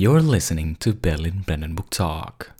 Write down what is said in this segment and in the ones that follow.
You're listening to Berlin Brandenburg Talk.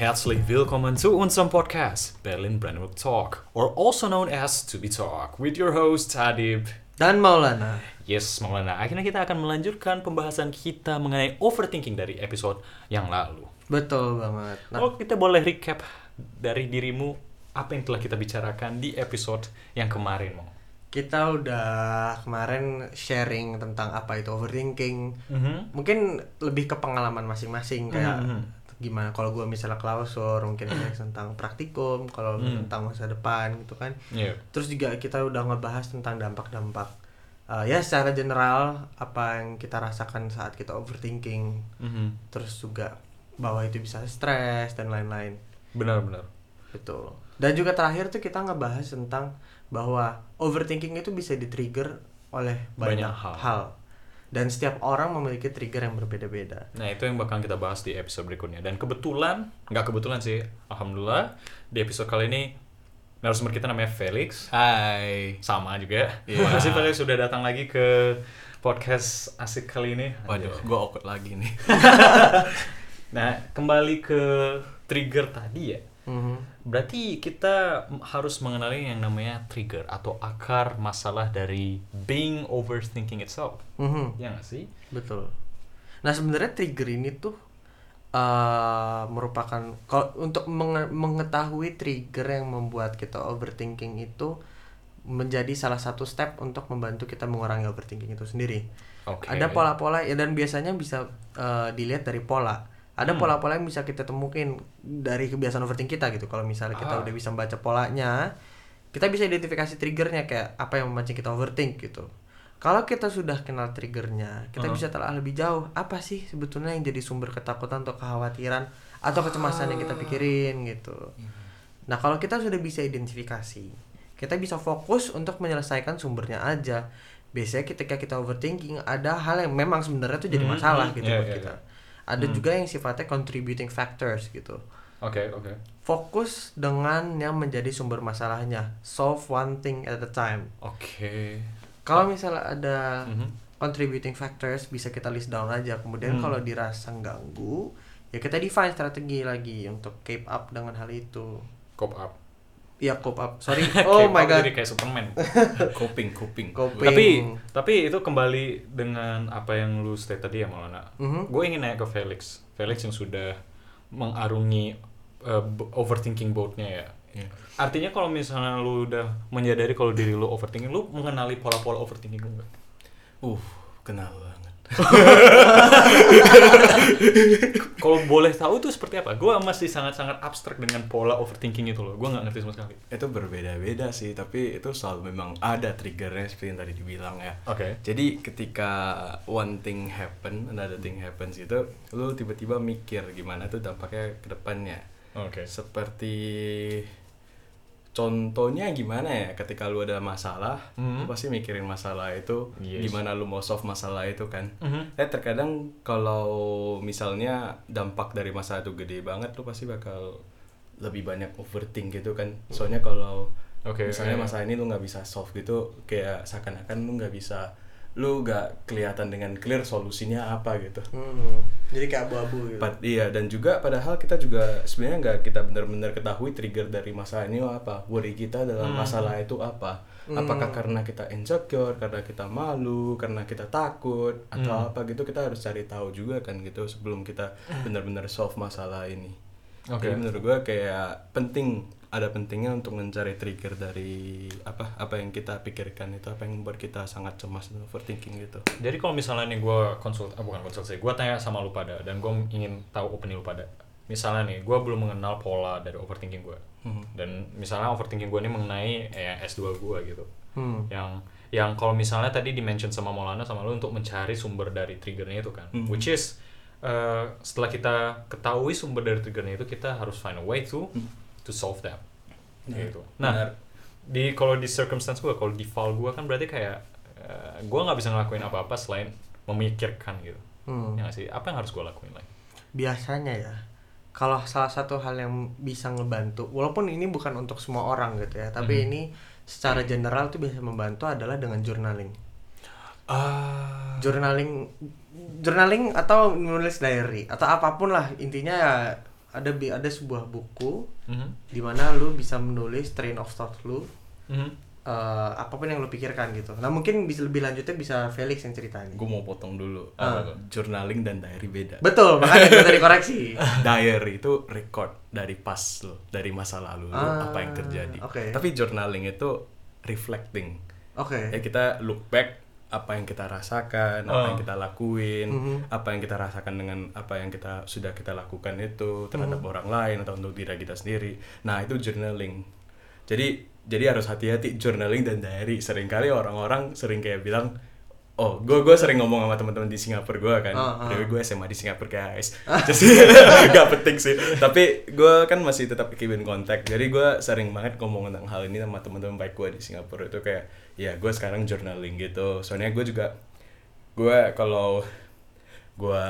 Herzlich willkommen zu unserem Podcast Berlin Brandenburg Talk, or also known as To Be Talk, with your host Adib. Dan Maulana. Yes, Maulana. Akhirnya kita akan melanjutkan pembahasan kita mengenai overthinking dari episode yang lalu. Betul banget. Nah, Oh, kita boleh recap dari dirimu apa yang telah kita bicarakan di episode yang kemarin, Mau? kita udah kemarin sharing tentang apa itu overthinking. Mungkin lebih ke pengalaman masing-masing kayak Mhm. Gimana kalau gua misalnya klausur, mungkin tentang praktikum, kalau Hmm. tentang masa depan gitu kan. Iya. Terus juga kita udah ngebahas tentang dampak-dampak uh, ya secara general apa yang kita rasakan saat kita overthinking. Mhm. Terus juga bahwa itu bisa stres dan lain-lain. Benar-benar. Betul. Dan juga terakhir tuh kita ngebahas tentang bahwa overthinking itu bisa di-trigger oleh banyak, Banyak hal. hal. Dan setiap orang memiliki trigger yang berbeda-beda. Nah itu yang bakal kita bahas di episode berikutnya Dan kebetulan, nggak kebetulan sih Alhamdulillah Di episode kali ini Narasumber kita namanya Felix Hai. Sama juga Iya. Terima kasih Felix sudah datang lagi ke podcast asik kali ini Waduh, gue awkward lagi nih. Nah kembali ke trigger tadi ya Mhm. Berarti kita harus mengenali yang namanya trigger Atau akar masalah dari being overthinking itself Mhm. Ya nggak sih? Betul. Nah sebenarnya trigger ini tuh uh, merupakan kalau untuk menge- mengetahui trigger yang membuat kita overthinking itu menjadi salah satu step untuk membantu kita mengurangi overthinking itu sendiri. Oke Ada pola-pola ya dan biasanya bisa uh, dilihat dari pola. Ada Hmm. pola-pola yang bisa kita temukin dari kebiasaan overthinking kita gitu. Kalau misalnya kita Ah. udah bisa membaca polanya, kita bisa identifikasi triggernya kayak apa yang memancing kita overthink gitu. Kalau kita sudah kenal triggernya, kita Uh-huh. bisa telah lebih jauh. Apa sih sebetulnya yang jadi sumber ketakutan atau kekhawatiran atau kecemasan yang kita pikirin gitu. Nah kalau kita sudah bisa identifikasi, kita bisa fokus untuk menyelesaikan sumbernya aja. Biasanya ketika kita overthinking, ada hal yang memang sebenarnya tuh jadi Mhm, masalah mhm. gitu Iya, buat iya, kita. iya. Ada Hmm. juga yang sifatnya contributing factors gitu. Oke oke Fokus dengan yang menjadi sumber masalahnya. Solve one thing at a time. Oke Kalau misalnya ada Mhm. contributing factors bisa kita list down aja. Kemudian Hmm. kalau dirasa ganggu, ya kita define strategi lagi untuk keep up dengan hal itu. Cop up Ya cope up. Sorry. Oh my god. jadi kayak Superman. Coping, coping. Coping. tapi tapi itu kembali dengan apa yang lu state tadi ya Maulana. Mhm. Gue ingin nanya ke Felix. Felix yang sudah mengarungi uh, overthinking boatnya ya. Iya. Artinya kalau misalnya lu udah menyadari kalau diri lu overthinking, lu mengenali pola-pola overthinking lu nggak? Uh, kenal. Kalau boleh tahu itu seperti apa? Gue masih sangat-sangat abstrak dengan pola overthinking itu loh. Gue nggak ngerti sama sekali. Itu berbeda-beda sih, tapi itu selalu memang ada triggernya seperti yang tadi dibilang ya. Oke. Jadi ketika one thing happen, another thing happens itu, lu tiba-tiba mikir gimana tuh dampaknya ke depannya. Oke. Seperti contohnya gimana ya ketika lu ada masalah, Mhm. lu pasti mikirin masalah itu Yes. gimana lu mau solve masalah itu kan. Mhm. Eh terkadang kalau misalnya dampak dari masalah itu gede banget, lu pasti bakal lebih banyak overthink gitu kan. Soalnya kalau Oke, misalnya iya. masalah ini lu nggak bisa solve gitu, kayak seakan-akan lu nggak bisa, lu nggak kelihatan dengan clear solusinya apa gitu. Hmm, jadi kayak abu-abu gitu. Pad- iya dan juga padahal kita juga sebenarnya nggak kita benar-benar ketahui trigger dari masalah ini apa, worry kita dalam Hmm. masalah itu apa. Apakah karena kita insecure, karena kita malu, karena kita takut atau Hmm. apa gitu kita harus cari tahu juga kan gitu sebelum kita benar-benar solve masalah ini. Oke. Jadi menurut gua kayak penting ada pentingnya untuk mencari trigger dari apa apa yang kita pikirkan itu apa yang membuat kita sangat cemas dan overthinking gitu. Jadi kalau misalnya nih gue konsult, ah, bukan konsultasi, gue tanya sama lu pada dan gue ingin tahu opini lu pada. Misalnya nih, gue belum mengenal pola dari overthinking gue. Hmm. Dan misalnya overthinking gue ini mengenai ya, S2 gue gitu. Hmm. Yang yang kalau misalnya tadi dimention sama Maulana sama lu untuk mencari sumber dari triggernya itu kan. Mhm. Which is uh, setelah kita ketahui sumber dari triggernya itu kita harus find a way to Hmm. To solve that. Nah, gitu. Nah, benar. di kalau di circumstance gue kalau di file gue kan berarti kayak eh, gue nggak bisa ngelakuin apa-apa selain memikirkan gitu Hmm. ya nggak sih apa yang harus gue lakuin lagi biasanya ya kalau salah satu hal yang bisa ngebantu walaupun ini bukan untuk semua orang gitu ya tapi Mhm. ini secara general tuh bisa membantu adalah dengan journaling ah journaling journaling atau menulis diary atau apa pun lah intinya ya ada ada sebuah buku Mhm. di mana lu bisa menulis train of thought lu Mhm. eh, apa pun yang lu pikirkan gitu nah mungkin bisa lebih lanjutnya bisa Felix yang ceritain gue mau potong dulu Ah. Uh, journaling dan diary beda betul makanya gue tadi koreksi diary itu record dari pas lo dari masa lalu lo Ah, apa yang terjadi oke. tapi journaling itu reflecting oke ya kita look back apa yang kita rasakan apa Oh. yang kita lakuin Mhm. apa yang kita rasakan dengan apa yang kita sudah kita lakukan itu terhadap orang lain atau untuk diri kita sendiri nah itu journaling jadi jadi harus hati-hati journaling dan diary sering kali orang-orang sering kayak bilang oh gue gue sering ngomong sama teman-teman di Singapura gue kan. Ah, ah. The way, gue SMA di Singapura guys jadi gak penting sih. Tapi gue kan masih tetap keep in contact. Jadi gue sering banget ngomong tentang hal ini sama teman-teman baik gue di Singapura. Itu kayak ya gue sekarang journaling gitu. Soalnya gue juga gue kalau gue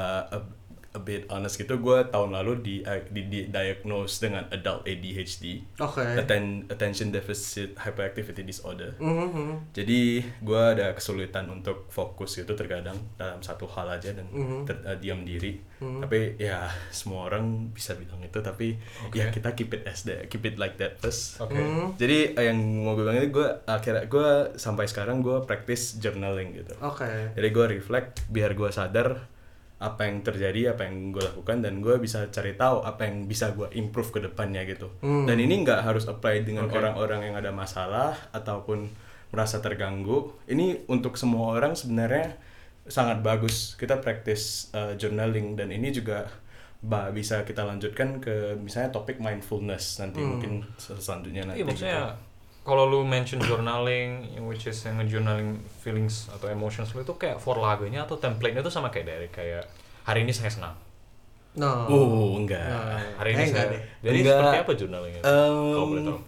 a, bit honest gitu gue tahun lalu di, di, di diagnose dengan adult ADHD oke atten- attention deficit hyperactivity disorder Mhm. jadi gue ada kesulitan untuk fokus gitu terkadang dalam satu hal aja dan Mhm. ter- eh, diam diri Mhm. tapi ya semua orang bisa bilang itu tapi Oke. ya kita keep it as that keep it like that first oke Mhm. jadi eh, yang mau gue bilang itu gue akhirnya gue sampai sekarang gue practice journaling gitu oke jadi gue reflect biar gue sadar apa yang terjadi apa yang gue lakukan dan gue bisa cari tahu apa yang bisa gue improve ke depannya gitu Hmm. dan ini nggak harus apply dengan orang-orang yang ada masalah ataupun merasa terganggu ini untuk semua orang sebenarnya sangat bagus kita practice uh, journaling dan ini juga ba- bisa kita lanjutkan ke misalnya topik mindfulness nanti Hmm. mungkin sel- selanjutnya nanti Iya maksudnya gitu. Kalau lu mention journaling, which is yang journaling feelings atau emotions lu itu kayak for lagunya atau template-nya itu sama kayak dari kayak hari ini saya senang, no oh enggak Nah, hari ini eh, enggak saya. deh. Jadi Enggak. seperti apa journalingnya? kalau boleh tahu.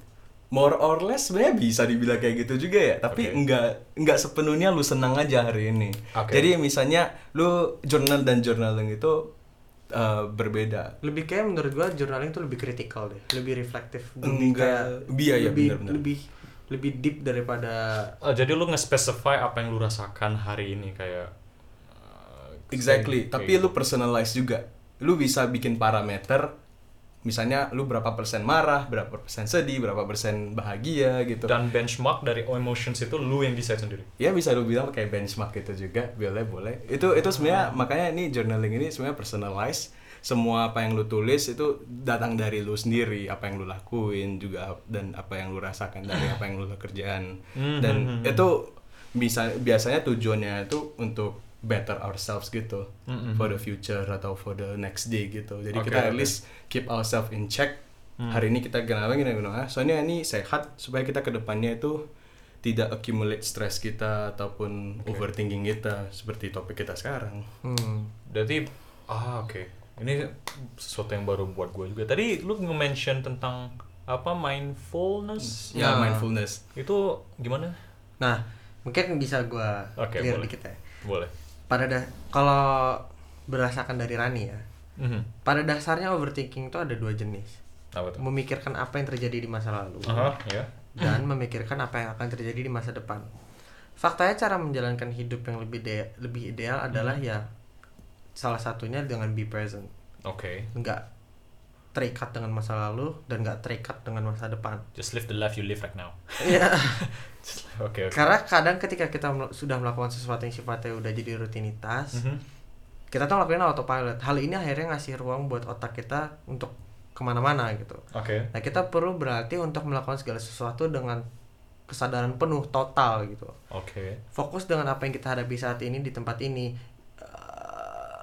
more or less sebenarnya bisa dibilang kayak gitu juga ya tapi Oke. enggak enggak sepenuhnya lu senang aja hari ini Oke. jadi misalnya lu journal dan journaling itu uh, berbeda lebih kayak menurut gua journaling tuh lebih kritikal deh lebih reflektif lebih Enggak. kayak Iya, iya, lebih benar-benar. lebih lebih deep daripada Oh, jadi lu nge-specify apa yang lu rasakan hari ini kayak uh, exactly kayak tapi gitu. lu personalize juga lu bisa bikin parameter misalnya lu berapa persen marah berapa persen sedih berapa persen bahagia gitu. Dan benchmark dari emotions itu lu yang decide sendiri. ya bisa lu bilang kayak benchmark gitu juga boleh boleh. Itu itu sebenarnya makanya ini journaling ini sebenarnya personalize semua apa yang lu tulis itu datang dari lu sendiri apa yang lu lakuin juga dan apa yang lu rasakan dari apa yang lu kerjaan. Hmm, dan hmm, hmm, itu bisa biasanya tujuannya itu untuk better ourselves gitu Hmm, hmm, for the future atau for the next day gitu jadi Oke, kita at least keep ourselves in check Hmm. hari ini kita kenapa gini gini ah, soalnya ini sehat supaya kita ke depannya itu tidak accumulate stress kita ataupun Oke. overthinking kita seperti topik kita sekarang hmm. Berarti ah oke. Ini sesuatu yang baru buat gue juga. Tadi lu nge-mention tentang apa mindfulness? ya Nah. mindfulness Itu gimana? nah mungkin bisa gua Oke, clear boleh. dikit ya Boleh. Pada dah kalau berdasarkan dari Rani ya Mhm. pada dasarnya overthinking itu ada dua jenis Apa tuh? memikirkan apa yang terjadi di masa lalu Aha, ya. dan memikirkan apa yang akan terjadi di masa depan. Faktanya cara menjalankan hidup yang lebih de- lebih ideal adalah Hmm. ya salah satunya dengan be present, Oke. nggak terikat dengan masa lalu dan nggak terikat dengan masa depan. Just live the life you live right now. Iya. Oke, oke. Karena kadang ketika kita mel- sudah melakukan sesuatu yang sifatnya udah jadi rutinitas, Mhm. kita tuh ngelakuin autopilot. Hal ini akhirnya ngasih ruang buat otak kita untuk ke mana-mana gitu. Oke. Nah kita perlu berarti untuk melakukan segala sesuatu dengan kesadaran penuh total gitu. Oke. Fokus dengan apa yang kita hadapi saat ini di tempat ini. Eh,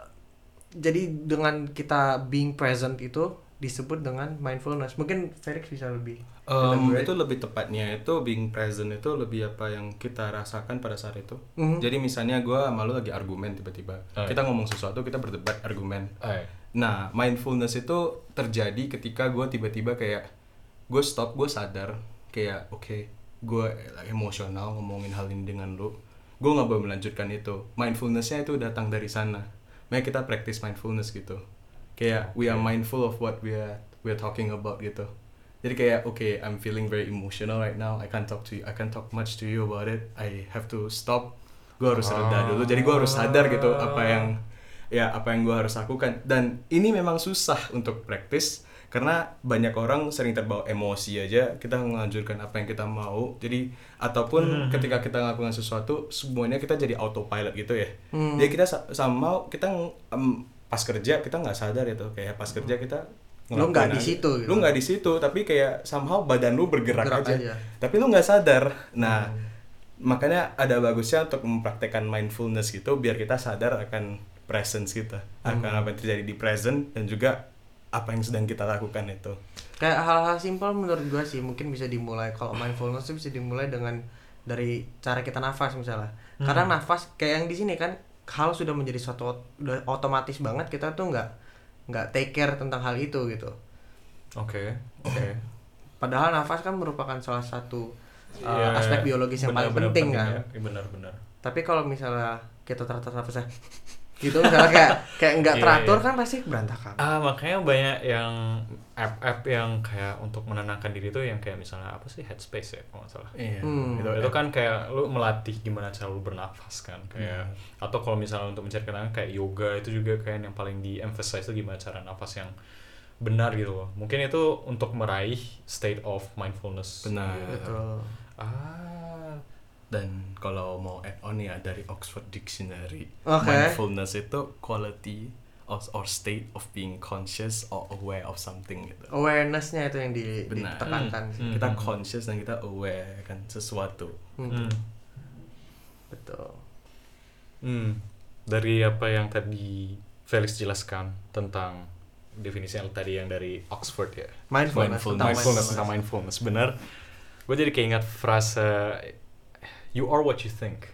jadi dengan kita being present itu disebut dengan mindfulness. Mungkin Felix bisa lebih. Um, elaborate. itu lebih tepatnya itu being present itu lebih apa yang kita rasakan pada saat itu Mhm. jadi misalnya gue sama lu lagi argumen tiba-tiba Oh, kita ngomong sesuatu kita berdebat argumen Eh. Nah, mindfulness itu terjadi ketika gue tiba-tiba kayak gue stop, gue sadar kayak oke, gue emosional ngomongin hal ini dengan lu gue nggak boleh melanjutkan itu mindfulnessnya itu datang dari sana makanya kita practice mindfulness gitu kayak we are mindful of what we are we are talking about gitu. Jadi kayak okay I'm feeling very emotional right now. I can't talk to you I can't talk much to you about it. I have to stop. Gue harus reda dulu. Jadi gue harus sadar gitu apa yang ya apa yang gue harus lakukan. Dan ini memang susah untuk praktis karena banyak orang sering terbawa emosi aja. Kita menganjurkan apa yang kita mau. Jadi ataupun ketika kita melakukan sesuatu semuanya kita jadi autopilot gitu ya. Hmm. jadi kita sa- sama kita em, pas kerja kita nggak sadar itu kayak pas kerja kita Lu nggak di situ gitu. lu nggak di situ tapi kayak somehow badan lu bergerak, Bergerak aja. aja. tapi lu nggak sadar nah Hmm. makanya ada bagusnya untuk mempraktekkan mindfulness gitu biar kita sadar akan presence kita akan Hmm. apa yang terjadi di present dan juga apa yang sedang kita lakukan itu Kayak hal-hal simpel menurut gua sih mungkin bisa dimulai kalau mindfulness itu bisa dimulai dengan dari cara kita nafas misalnya. Karena nafas kayak yang di sini kan hal sudah menjadi suatu udah otomatis banget kita tuh nggak nggak take care tentang hal itu gitu. Oke, oke. Padahal nafas kan merupakan salah satu uh, Iya, aspek biologis yang paling benar-benar penting kan. ya. Iya, Benar-benar. Tapi kalau misalnya kita teratur nafasnya gitu misalnya kayak kayak nggak Iya, teratur iya. kan pasti berantakan. Ah, makanya banyak yang app-app yang kayak untuk menenangkan diri tuh yang kayak misalnya apa sih Headspace ya kalau nggak salah. iya Hmm. Itu, itu kan kayak lu melatih gimana cara lu bernafas kan kayak atau kalau misalnya untuk mencari kenangan kayak yoga itu juga kayak yang paling di emphasize tuh gimana cara nafas yang benar gitu loh. Mungkin itu untuk meraih state of mindfulness. Benar. gitu. Betul. Ah, dan kalau mau add on ya dari Oxford Dictionary Oke. mindfulness itu quality or, or state of being conscious or aware of something gitu Awarenessnya itu yang di, Benar. ditekankan. Hmm. kita conscious dan kita aware kan sesuatu Hmm. hmm. Betul. Hmm, dari apa yang tadi Felix jelaskan tentang definisi yang tadi yang dari Oxford ya. Mindfulness, Mindfulness. tentang mindfulness tentang mindfulness benar. Gue jadi keinget frase you are what you think.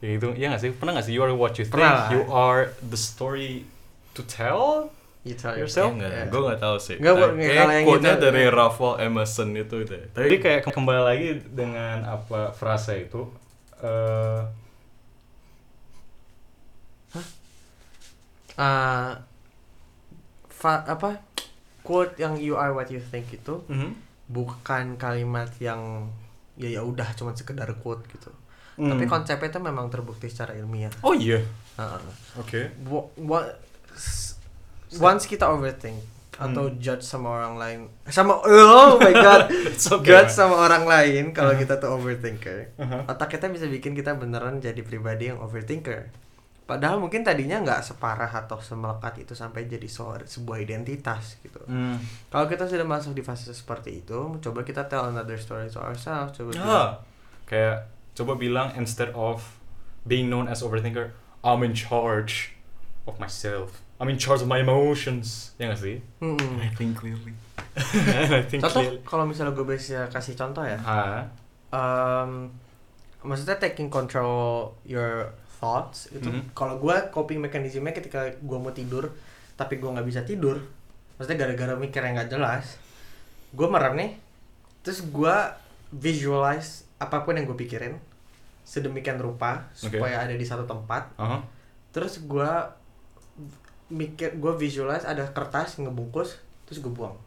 Ya itu, iya gak sih? Pernah gak sih you are what you think? Pernah. You are the story to tell? You tell Yourself? enggak Yeah. gue nggak tahu sih Nggak, Bu, Kayak kalau yang quote-nya itu- dari Ralph Emerson itu deh tapi Jadi kayak ke- kembali lagi dengan apa frase itu eh Uh, fa- apa quote yang you are what you think itu mhm. bukan kalimat yang ya ya udah cuman sekedar quote gitu. Hmm. Tapi konsepnya itu memang terbukti secara ilmiah. Oh iya. Uh, Oke. s- once kita overthink Hmm. atau judge sama orang lain sama oh my god okay, judge sama orang lain kalau Uh-huh. kita tuh overthinker Uh-huh. otak kita bisa bikin kita beneran jadi pribadi yang overthinker padahal mungkin tadinya nggak separah atau semelekat itu sampai jadi sebuah identitas gitu Hmm. kalau kita sudah masuk di fase seperti itu coba kita tell another story to ourselves coba bilang, Ah, kayak coba bilang instead of being known as overthinker, I'm in charge of myself. I'm in charge of my emotions. Ya gak sih? "Hmm, I think clearly I think contoh clearly. kalau misalnya gue bisa kasih contoh ya Ah, um, maksudnya taking control your thoughts itu Mhm. kalau gue coping mekanismenya ketika gue mau tidur tapi gue nggak bisa tidur maksudnya gara-gara mikir yang nggak jelas gue merem nih. Terus gue visualize apa pun yang gue pikirin sedemikian rupa Oke. supaya ada di satu tempat. Uh-huh. terus gue mikir gue visualize ada kertas yang ngebungkus terus gue buang.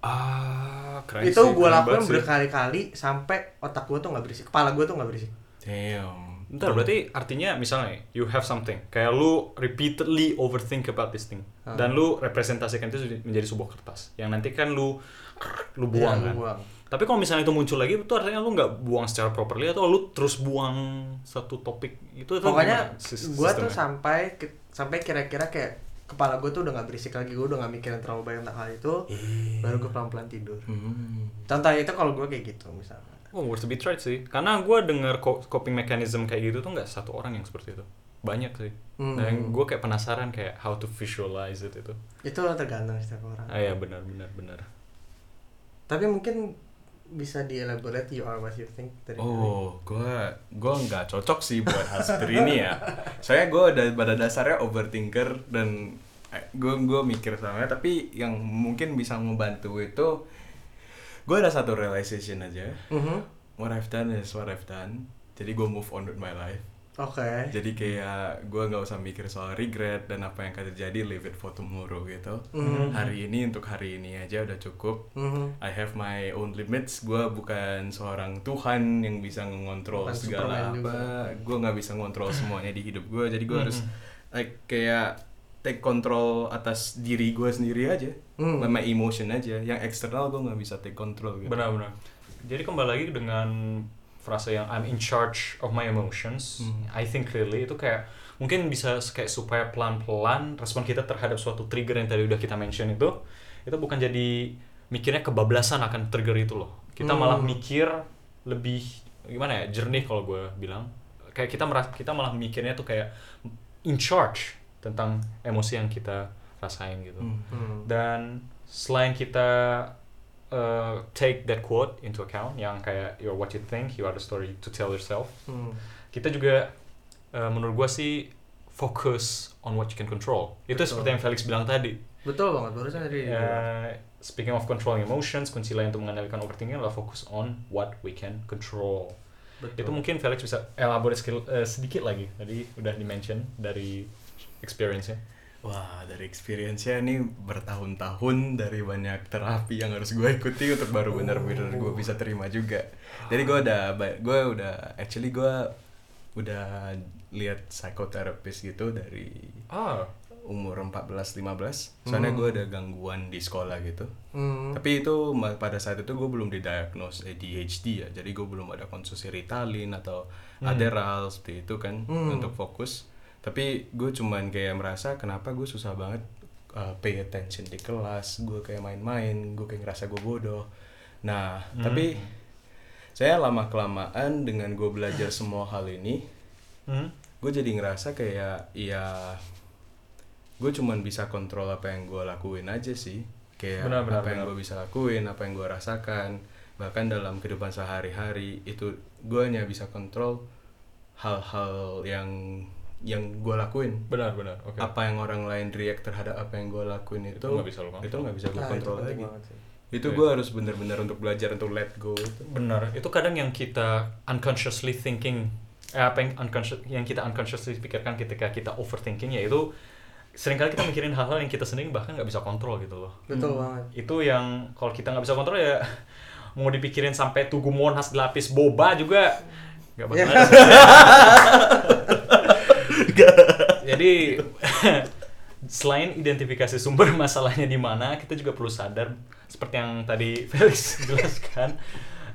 Ah, keren itu gue lakuin berkali-kali sampai otak gue tuh nggak berisik kepala gue tuh nggak berisik. Damn Bentar, berarti artinya misalnya you have something, kayak lu repeatedly overthink about this thing, Ah. dan lu representasikan itu menjadi sebuah kertas, yang nanti kan lu lu buang Ya, kan. lu buang. Tapi kalau misalnya itu muncul lagi, itu artinya lu nggak buang secara properly atau lu terus buang satu topik itu pokoknya gue tuh sampai ke- sampai kira-kira kayak kepala gue tuh udah nggak berisik lagi gue udah nggak mikirin terlalu banyak tentang hal itu Eh. baru gue pelan-pelan tidur Hmm. contoh itu kalau gue kayak gitu misalnya Oh, worth to be tried sih. Karena gue denger co- coping mechanism kayak gitu tuh nggak satu orang yang seperti itu. Banyak sih. Hmm. Dan gue kayak penasaran kayak how to visualize it itu. itu tergantung setiap orang Ah ya benar benar benar. tapi mungkin bisa dielaborate you are what you think dari Oh, gue gue nggak cocok sih buat hal seperti ini ya. Saya gue ada pada dasarnya overthinker dan gue gue mikir sama tapi yang mungkin bisa membantu itu gue ada satu realization aja. Mhm. what I've done is what I've done. Jadi gue move on with my life. Oke. jadi kayak gue nggak usah mikir soal regret dan apa yang akan terjadi leave it for tomorrow gitu. Mhm. hari ini untuk hari ini aja udah cukup. Mhm. I have my own limits. Gue bukan seorang Tuhan yang bisa mengontrol Bukan segala Superman apa. Gue nggak bisa ngontrol semuanya di hidup gue jadi gue harus like kayak take control atas diri gue sendiri aja Hmm. my emotion aja yang eksternal gue nggak bisa take control gitu Benar-benar. Jadi kembali lagi dengan frasa yang I'm in charge of my emotions, Hmm. I think clearly itu kayak mungkin bisa kayak supaya pelan-pelan respon kita terhadap suatu trigger yang tadi udah kita mention itu itu bukan jadi mikirnya kebablasan akan trigger itu loh. Kita Hmm. malah mikir lebih gimana ya jernih kalau gue bilang kayak kita merasa kita malah mikirnya tuh kayak in charge tentang emosi yang kita rasain gitu Hmm. Hmm. dan selain kita uh, take that quote into account yang kayak you're what you think you are the story to tell yourself Hmm. kita juga uh, menurut gua sih fokus on what you can control itu Betul. seperti yang Felix bilang tadi Betul banget barusan tadi. Uh, speaking of controlling emotions kunci lain untuk mengendalikan overthinking adalah fokus on what we can control Betul. itu mungkin Felix bisa elaborate skill, uh, sedikit lagi tadi udah di mention dari experience-nya Wah, dari experience-nya ini bertahun-tahun dari banyak terapi yang harus gue ikuti untuk baru benar-benar gue bisa terima juga. Jadi gue udah, gue udah, actually gue udah lihat psikoterapis gitu dari ah umur 14-15 Soalnya Hmm. gue ada gangguan di sekolah gitu. Hmm. Tapi itu pada saat itu gue belum didiagnose ADHD ya. Jadi gue belum ada konsumsi Ritalin atau Hmm. Adderall seperti itu kan Hmm. untuk fokus. Tapi gue cuman kayak merasa kenapa gue susah banget uh, pay attention di kelas. Gue kayak main-main, gue kayak ngerasa gue bodoh. Nah, Hmm. tapi saya lama kelamaan dengan gue belajar semua hal ini, Hmm? gue jadi ngerasa kayak ya gue cuman bisa kontrol apa yang gue lakuin aja sih kayak Benar, benar, apa yang gue bisa lakuin apa yang gue rasakan bahkan dalam kehidupan sehari-hari itu gue hanya bisa kontrol hal-hal yang yang gue lakuin benar benar oke apa yang orang lain react terhadap apa yang gue lakuin itu Itu nggak bisa lo kontrol. itu nggak bisa gue Nah, itu kontrol penting lagi itu gue harus benar-benar untuk belajar untuk let go itu Benar, itu kadang yang kita unconsciously thinking, eh, apa yang unconscious, yang kita unconsciously pikirkan ketika kita overthinking yaitu sering kali kita mikirin hal-hal yang kita sendiri bahkan nggak bisa kontrol gitu loh. Betul banget. Itu yang kalau kita nggak bisa kontrol ya mau dipikirin sampai tugu monhas lapis boba juga nggak bakal. Jadi selain identifikasi sumber masalahnya di mana, kita juga perlu sadar seperti yang tadi Felix jelaskan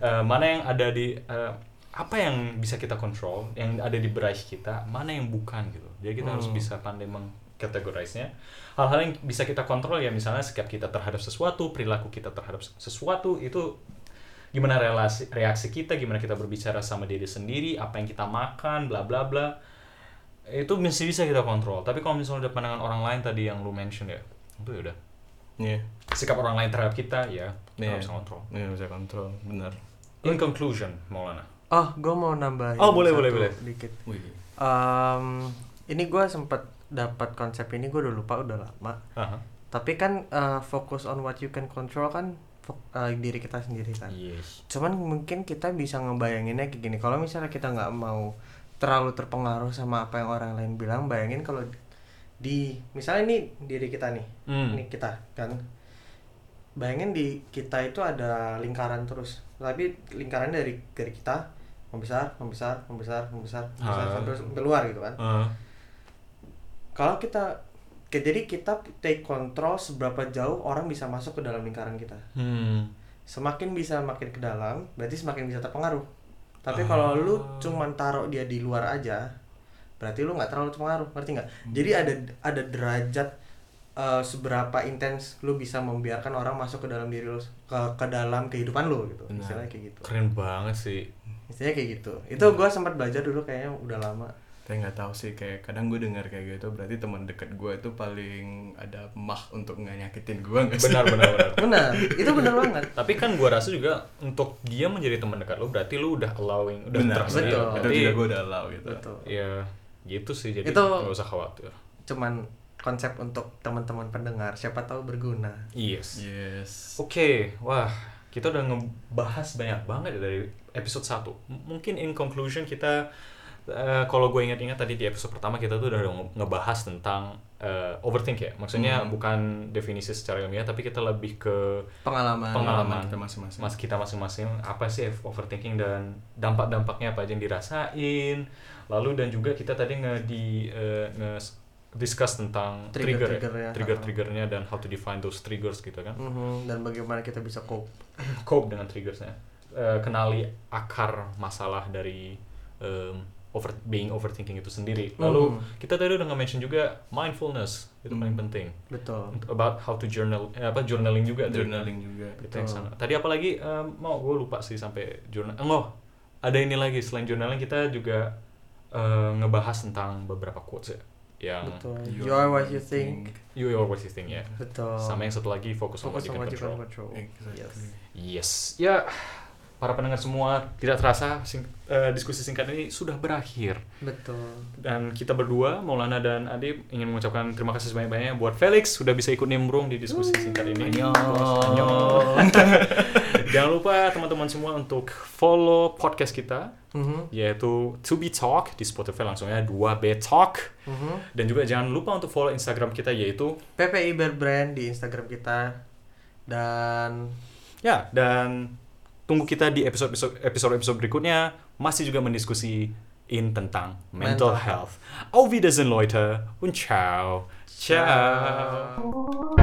eh, mana yang ada di eh, apa yang bisa kita kontrol, yang ada di berais kita, mana yang bukan gitu. Jadi kita harus Hmm. bisa pandai mengkategorisnya. Hal-hal yang bisa kita kontrol ya misalnya sikap kita terhadap sesuatu, perilaku kita terhadap sesuatu itu gimana relasi reaksi kita, gimana kita berbicara sama diri sendiri, apa yang kita makan, bla bla bla. Itu mesti bisa kita kontrol. Tapi kalau misalnya udah pandangan orang lain tadi yang lu mention ya, itu ya udah. Iya Sikap orang lain terhadap kita ya kita nggak bisa kontrol. Iya, bisa kontrol benar In conclusion, Maulana. Oh, gue mau nambahin. Oh, boleh, satu boleh, boleh. Dikit. Wih. Em, ini gue sempat dapat konsep ini gue udah lupa udah lama. Aha. Tapi kan eh, fokus on what you can control kan eh, diri kita sendiri kan. Yes. Cuman mungkin kita bisa ngebayanginnya kayak gini. Kalau misalnya kita nggak mau terlalu terpengaruh sama apa yang orang lain bilang, bayangin kalau di misalnya ini diri kita nih, Hmm. ini kita kan. Bayangin di kita itu ada lingkaran terus. Tapi lingkaran dari dari kita membesar, membesar, membesar, membesar, membesar Ah. sampai sampai luar gitu kan. Ah. Kalau kita jadi kita take control seberapa jauh orang bisa masuk ke dalam lingkaran kita Hmm. semakin bisa makin ke dalam berarti semakin bisa terpengaruh tapi Ah. kalau lu cuman taruh dia di luar aja berarti lu nggak terlalu terpengaruh ngerti nggak jadi ada ada derajat eh, seberapa intens lu bisa membiarkan orang masuk ke dalam diri lu ke ke dalam kehidupan lu gitu Benar. istilahnya kayak gitu Keren banget sih. istilahnya kayak gitu itu gua sempat belajar dulu kayaknya udah lama Saya nggak tahu sih kayak kadang gue dengar kayak gitu berarti teman dekat gue itu paling ada mah untuk nggak nyakitin gue nggak sih? Benar benar benar. benar itu benar banget Tapi kan gua rasa juga untuk dia menjadi teman dekat lo berarti lu udah allowing, udah Benar, trust dia. betul. Itu Berarti juga gue udah allow gitu. betul ya gitu sih jadi Itu- nggak usah khawatir. cuman konsep untuk teman-teman pendengar siapa tahu berguna Yes. Yes. Oke, wah kita udah ngebahas banyak banget ya dari episode 1. M- Mungkin in conclusion kita eh, kalau gue ingat-ingat tadi di episode pertama kita tuh udah nge- ngebahas tentang eh, overthink ya. Maksudnya Hmm. bukan definisi secara ilmiah tapi kita lebih ke Pengalaman. pengalaman kita masing-masing. mas kita masing-masing apa sih overthinking dan dampak-dampaknya apa aja yang dirasain lalu dan juga kita tadi nge di eh, nge discuss tentang trigger ya, Trigger-triggernya. trigger-triggernya dan how to define those triggers gitu kan Mhm, dan bagaimana kita bisa cope. cope dengan triggersnya Eh, kenali akar masalah dari em, over being overthinking itu sendiri lalu Hmm. kita tadi udah nge-mention juga mindfulness itu paling Hmm. penting Betul. about how to journal eh, apa journaling juga tadi. journaling juga. itu yang sangat tadi apalagi em, mau gue lupa sih sampai jurnal enggak ada ini lagi selain journaling kita juga eh, ngebahas tentang beberapa quotes ya yang Betul. You are what you think. you are what you think ya Betul. sama yang satu lagi Fokus you on what you can control control. Exactly. Yes. yes ya para pendengar semua tidak terasa sing- eh, diskusi singkat ini sudah berakhir. Betul. dan kita berdua Maulana dan Adib ingin mengucapkan terima kasih sebanyak-banyaknya buat Felix sudah bisa ikut nimbrung di diskusi singkat ini. Jangan lupa teman-teman semua untuk follow podcast kita Mhm, yaitu To Be Talk di Spotify langsungnya 2B Talk. Mhm. dan juga jangan lupa untuk follow Instagram kita yaitu PPI Bear Brand di Instagram kita. Dan ya dan tunggu kita di episode episode episode berikutnya masih juga mendiskusiin tentang mental, Mental health. Auf Wiedersehen Leute und ciao. Ciao.